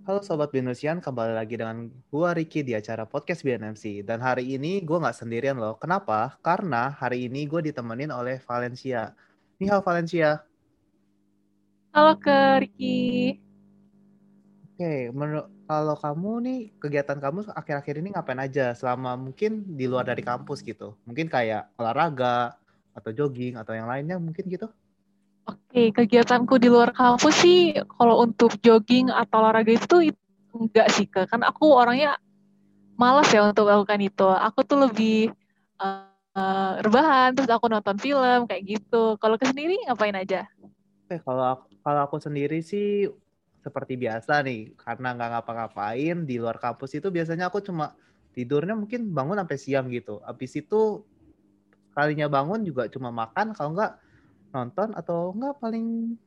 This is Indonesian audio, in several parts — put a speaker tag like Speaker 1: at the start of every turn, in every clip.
Speaker 1: Halo Sobat Binusian, kembali lagi dengan gua Ricky di acara Podcast BNMC. Dan hari ini gue nggak sendirian loh. Kenapa? Karena hari ini gue ditemenin oleh Valencia. Nih halo Valencia.
Speaker 2: Halo ke Ricky.
Speaker 1: Oke, menurut kalau kamu nih kegiatan kamu akhir-akhir ini ngapain aja selama mungkin di luar dari kampus gitu? Mungkin kayak olahraga atau jogging atau yang lainnya mungkin gitu?
Speaker 2: Oke, kegiatanku di luar kampus sih kalau untuk jogging atau olahraga itu enggak sih, ke. Kan aku orangnya malas ya untuk melakukan itu. Aku tuh lebih uh, rebahan, terus aku nonton film kayak gitu. Kalau ke sendiri ngapain aja?
Speaker 1: Oke, kalau kalau aku sendiri sih seperti biasa nih, karena nggak ngapa-ngapain di luar kampus itu biasanya aku cuma tidurnya mungkin bangun sampai siang gitu. Habis itu kalinya bangun juga cuma makan, kalau nggak nonton atau enggak paling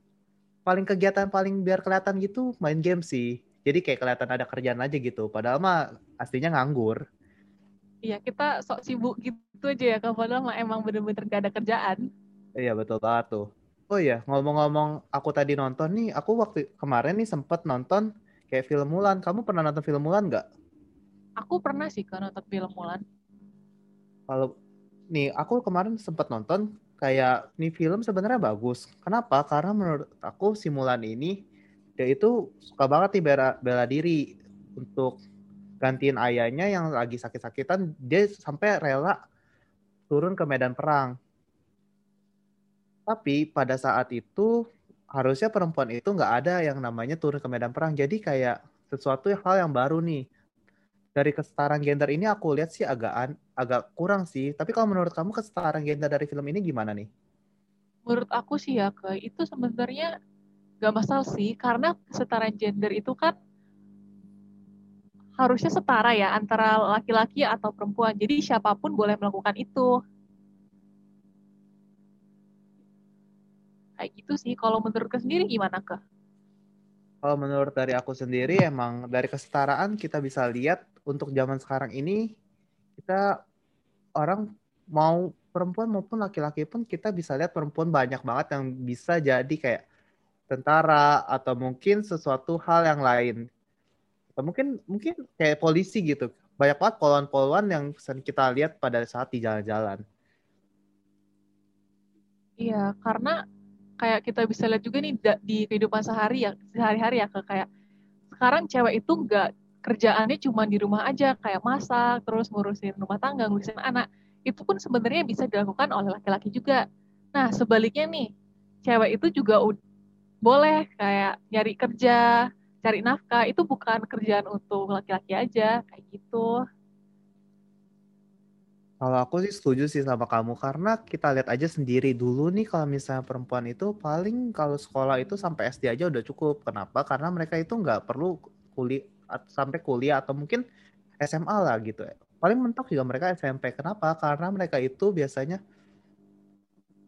Speaker 1: paling kegiatan paling biar kelihatan gitu main game sih. Jadi kayak kelihatan ada kerjaan aja gitu. Padahal mah aslinya nganggur.
Speaker 2: Iya, kita sok sibuk gitu aja ya. Kalau padahal mah emang bener-bener gak ada kerjaan.
Speaker 1: Iya, betul banget tuh. Oh iya, ngomong-ngomong aku tadi nonton nih, aku waktu kemarin nih sempet nonton kayak film Mulan. Kamu pernah nonton film Mulan nggak?
Speaker 2: Aku pernah sih kan nonton film Mulan.
Speaker 1: Kalau nih, aku kemarin sempet nonton kayak nih film sebenarnya bagus. Kenapa? Karena menurut aku simulan ini dia itu suka banget nih bela, bela diri untuk gantiin ayahnya yang lagi sakit-sakitan. Dia sampai rela turun ke medan perang. Tapi pada saat itu harusnya perempuan itu nggak ada yang namanya turun ke medan perang. Jadi kayak sesuatu hal yang baru nih dari kesetaraan gender ini aku lihat sih agak agak kurang sih. Tapi kalau menurut kamu kesetaraan gender dari film ini gimana nih?
Speaker 2: Menurut aku sih ya, ke itu sebenarnya gak masalah sih, karena kesetaraan gender itu kan harusnya setara ya antara laki-laki atau perempuan. Jadi siapa pun boleh melakukan itu. Kayak gitu sih. Kalau menurut ke sendiri gimana ke?
Speaker 1: Kalau menurut dari aku sendiri emang dari kesetaraan kita bisa lihat untuk zaman sekarang ini kita orang mau perempuan maupun laki-laki pun kita bisa lihat perempuan banyak banget yang bisa jadi kayak tentara atau mungkin sesuatu hal yang lain. Atau mungkin mungkin kayak polisi gitu. Banyak banget poluan-poluan yang kita lihat pada saat di jalan-jalan.
Speaker 2: Iya karena kayak kita bisa lihat juga nih di kehidupan sehari ya sehari-hari ya kayak sekarang cewek itu nggak kerjaannya cuma di rumah aja kayak masak terus ngurusin rumah tangga ngurusin anak. Itu pun sebenarnya bisa dilakukan oleh laki-laki juga. Nah sebaliknya nih cewek itu juga boleh kayak nyari kerja cari nafkah itu bukan kerjaan untuk laki-laki aja kayak gitu
Speaker 1: kalau aku sih setuju sih sama kamu karena kita lihat aja sendiri dulu nih kalau misalnya perempuan itu paling kalau sekolah itu sampai SD aja udah cukup. Kenapa? Karena mereka itu nggak perlu kuliah sampai kuliah atau mungkin SMA lah gitu. Paling mentok juga mereka SMP. Kenapa? Karena mereka itu biasanya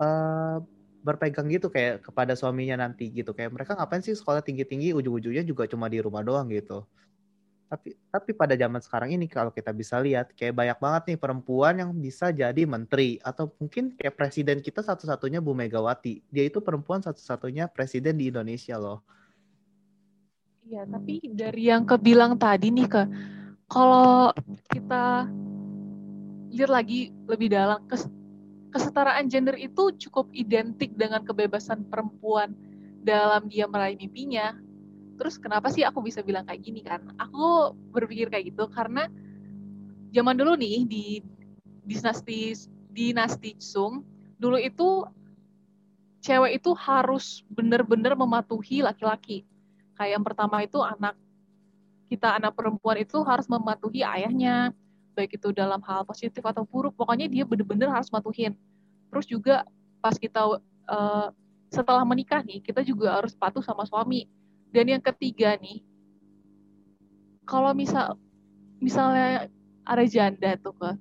Speaker 1: uh, berpegang gitu kayak kepada suaminya nanti gitu. Kayak mereka ngapain sih sekolah tinggi-tinggi ujung-ujungnya juga cuma di rumah doang gitu. Tapi tapi pada zaman sekarang ini kalau kita bisa lihat kayak banyak banget nih perempuan yang bisa jadi menteri atau mungkin kayak presiden kita satu-satunya Bu Megawati. Dia itu perempuan satu-satunya presiden di Indonesia loh.
Speaker 2: Iya, tapi dari yang kebilang tadi nih ke kalau kita lihat lagi lebih dalam kes, kesetaraan gender itu cukup identik dengan kebebasan perempuan dalam dia meraih mimpinya. Terus kenapa sih aku bisa bilang kayak gini kan? Aku berpikir kayak gitu karena zaman dulu nih di dinasti dinasti Sung dulu itu cewek itu harus benar-benar mematuhi laki-laki Kayak yang pertama itu anak kita anak perempuan itu harus mematuhi ayahnya, baik itu dalam hal positif atau buruk. Pokoknya dia benar-benar harus matuhin. Terus juga pas kita uh, setelah menikah nih, kita juga harus patuh sama suami. Dan yang ketiga nih, kalau misal misalnya ada janda tuh ke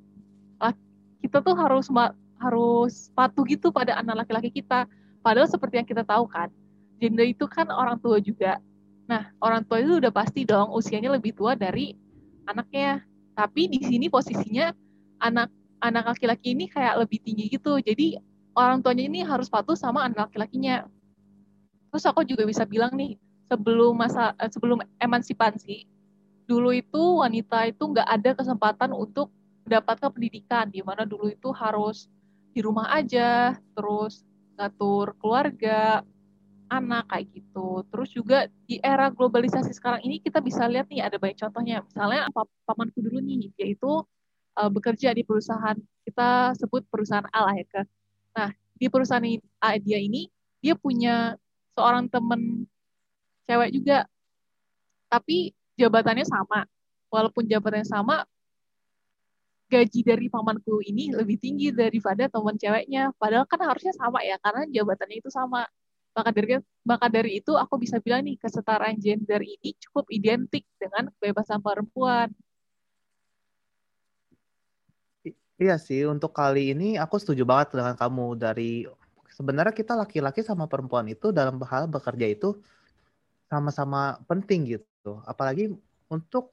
Speaker 2: kita tuh harus harus patuh gitu pada anak laki-laki kita. Padahal seperti yang kita tahu kan, janda itu kan orang tua juga. Nah, orang tua itu udah pasti dong usianya lebih tua dari anaknya. Tapi di sini posisinya anak anak laki-laki ini kayak lebih tinggi gitu. Jadi orang tuanya ini harus patuh sama anak laki-lakinya. Terus aku juga bisa bilang nih, sebelum masa eh, sebelum emansipasi dulu itu wanita itu nggak ada kesempatan untuk mendapatkan pendidikan di mana dulu itu harus di rumah aja terus ngatur keluarga anak kayak gitu. Terus juga di era globalisasi sekarang ini kita bisa lihat nih ada banyak contohnya. Misalnya pamanku dulu nih yaitu uh, bekerja di perusahaan kita sebut perusahaan A lah ya ke nah di perusahaan A dia ini dia punya seorang temen cewek juga tapi jabatannya sama. Walaupun jabatannya sama, gaji dari pamanku ini lebih tinggi daripada teman ceweknya. Padahal kan harusnya sama ya, karena jabatannya itu sama. Maka dari maka dari itu aku bisa bilang nih kesetaraan gender ini cukup identik dengan kebebasan perempuan.
Speaker 1: Iya sih, untuk kali ini aku setuju banget dengan kamu dari sebenarnya kita laki-laki sama perempuan itu dalam hal bekerja itu sama-sama penting gitu. Apalagi untuk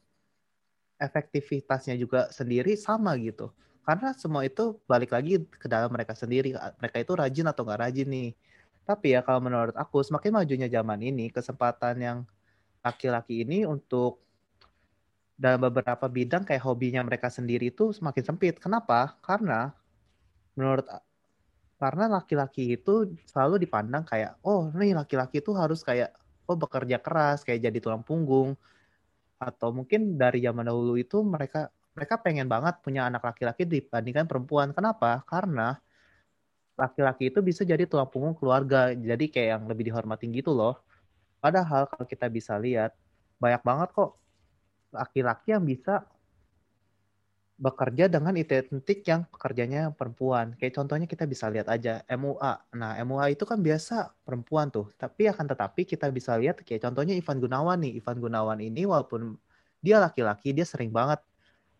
Speaker 1: efektivitasnya juga sendiri sama gitu. Karena semua itu balik lagi ke dalam mereka sendiri. Mereka itu rajin atau nggak rajin nih. Tapi ya kalau menurut aku semakin majunya zaman ini, kesempatan yang laki-laki ini untuk dalam beberapa bidang kayak hobinya mereka sendiri itu semakin sempit. Kenapa? Karena menurut karena laki-laki itu selalu dipandang kayak oh nih laki-laki itu harus kayak oh bekerja keras kayak jadi tulang punggung atau mungkin dari zaman dahulu itu mereka mereka pengen banget punya anak laki-laki dibandingkan perempuan. Kenapa? Karena laki-laki itu bisa jadi tulang punggung keluarga, jadi kayak yang lebih dihormati gitu loh. Padahal kalau kita bisa lihat banyak banget kok laki-laki yang bisa bekerja dengan identik yang pekerjanya perempuan. Kayak contohnya kita bisa lihat aja MUA. Nah, MUA itu kan biasa perempuan tuh. Tapi akan tetapi kita bisa lihat kayak contohnya Ivan Gunawan nih. Ivan Gunawan ini walaupun dia laki-laki, dia sering banget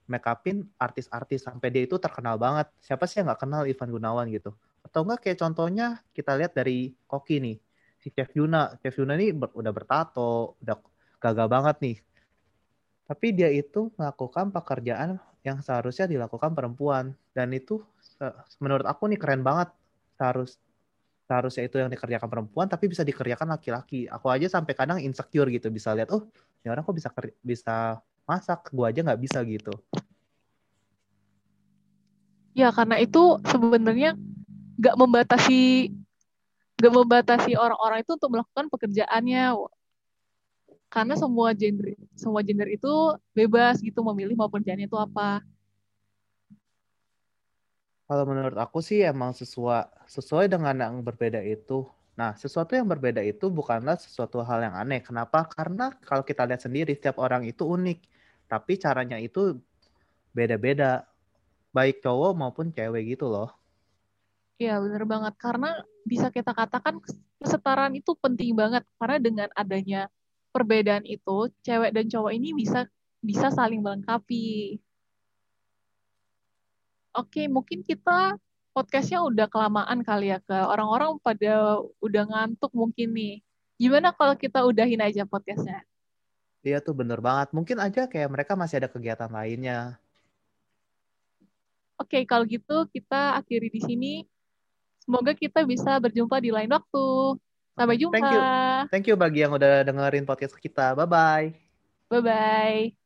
Speaker 1: make upin artis-artis sampai dia itu terkenal banget. Siapa sih yang nggak kenal Ivan Gunawan gitu? Atau enggak kayak contohnya kita lihat dari Koki nih. Si Chef Yuna. Chef Yuna ini ber, udah bertato, udah gagal banget nih. Tapi dia itu melakukan pekerjaan yang seharusnya dilakukan perempuan. Dan itu menurut aku nih keren banget. Seharus seharusnya itu yang dikerjakan perempuan tapi bisa dikerjakan laki-laki. Aku aja sampai kadang insecure gitu bisa lihat oh ini orang kok bisa bisa masak? Gua aja nggak bisa gitu.
Speaker 2: Ya karena itu sebenarnya nggak membatasi nggak membatasi orang-orang itu untuk melakukan pekerjaannya karena semua gender semua gender itu bebas gitu memilih mau kerjanya itu apa.
Speaker 1: Kalau menurut aku sih emang sesuai sesuai dengan yang berbeda itu. Nah sesuatu yang berbeda itu bukanlah sesuatu hal yang aneh. Kenapa? Karena kalau kita lihat sendiri setiap orang itu unik. Tapi caranya itu beda-beda. Baik cowok maupun cewek gitu loh.
Speaker 2: Iya bener banget. Karena bisa kita katakan kesetaraan itu penting banget. Karena dengan adanya perbedaan itu cewek dan cowok ini bisa bisa saling melengkapi. Oke, mungkin kita podcastnya udah kelamaan kali ya ke orang-orang pada udah ngantuk mungkin nih. Gimana kalau kita udahin aja podcastnya?
Speaker 1: Iya tuh bener banget. Mungkin aja kayak mereka masih ada kegiatan lainnya.
Speaker 2: Oke, kalau gitu kita akhiri di sini. Semoga kita bisa berjumpa di lain waktu. Sampai jumpa.
Speaker 1: Thank you. Thank you bagi yang udah dengerin podcast kita. Bye-bye.
Speaker 2: Bye-bye.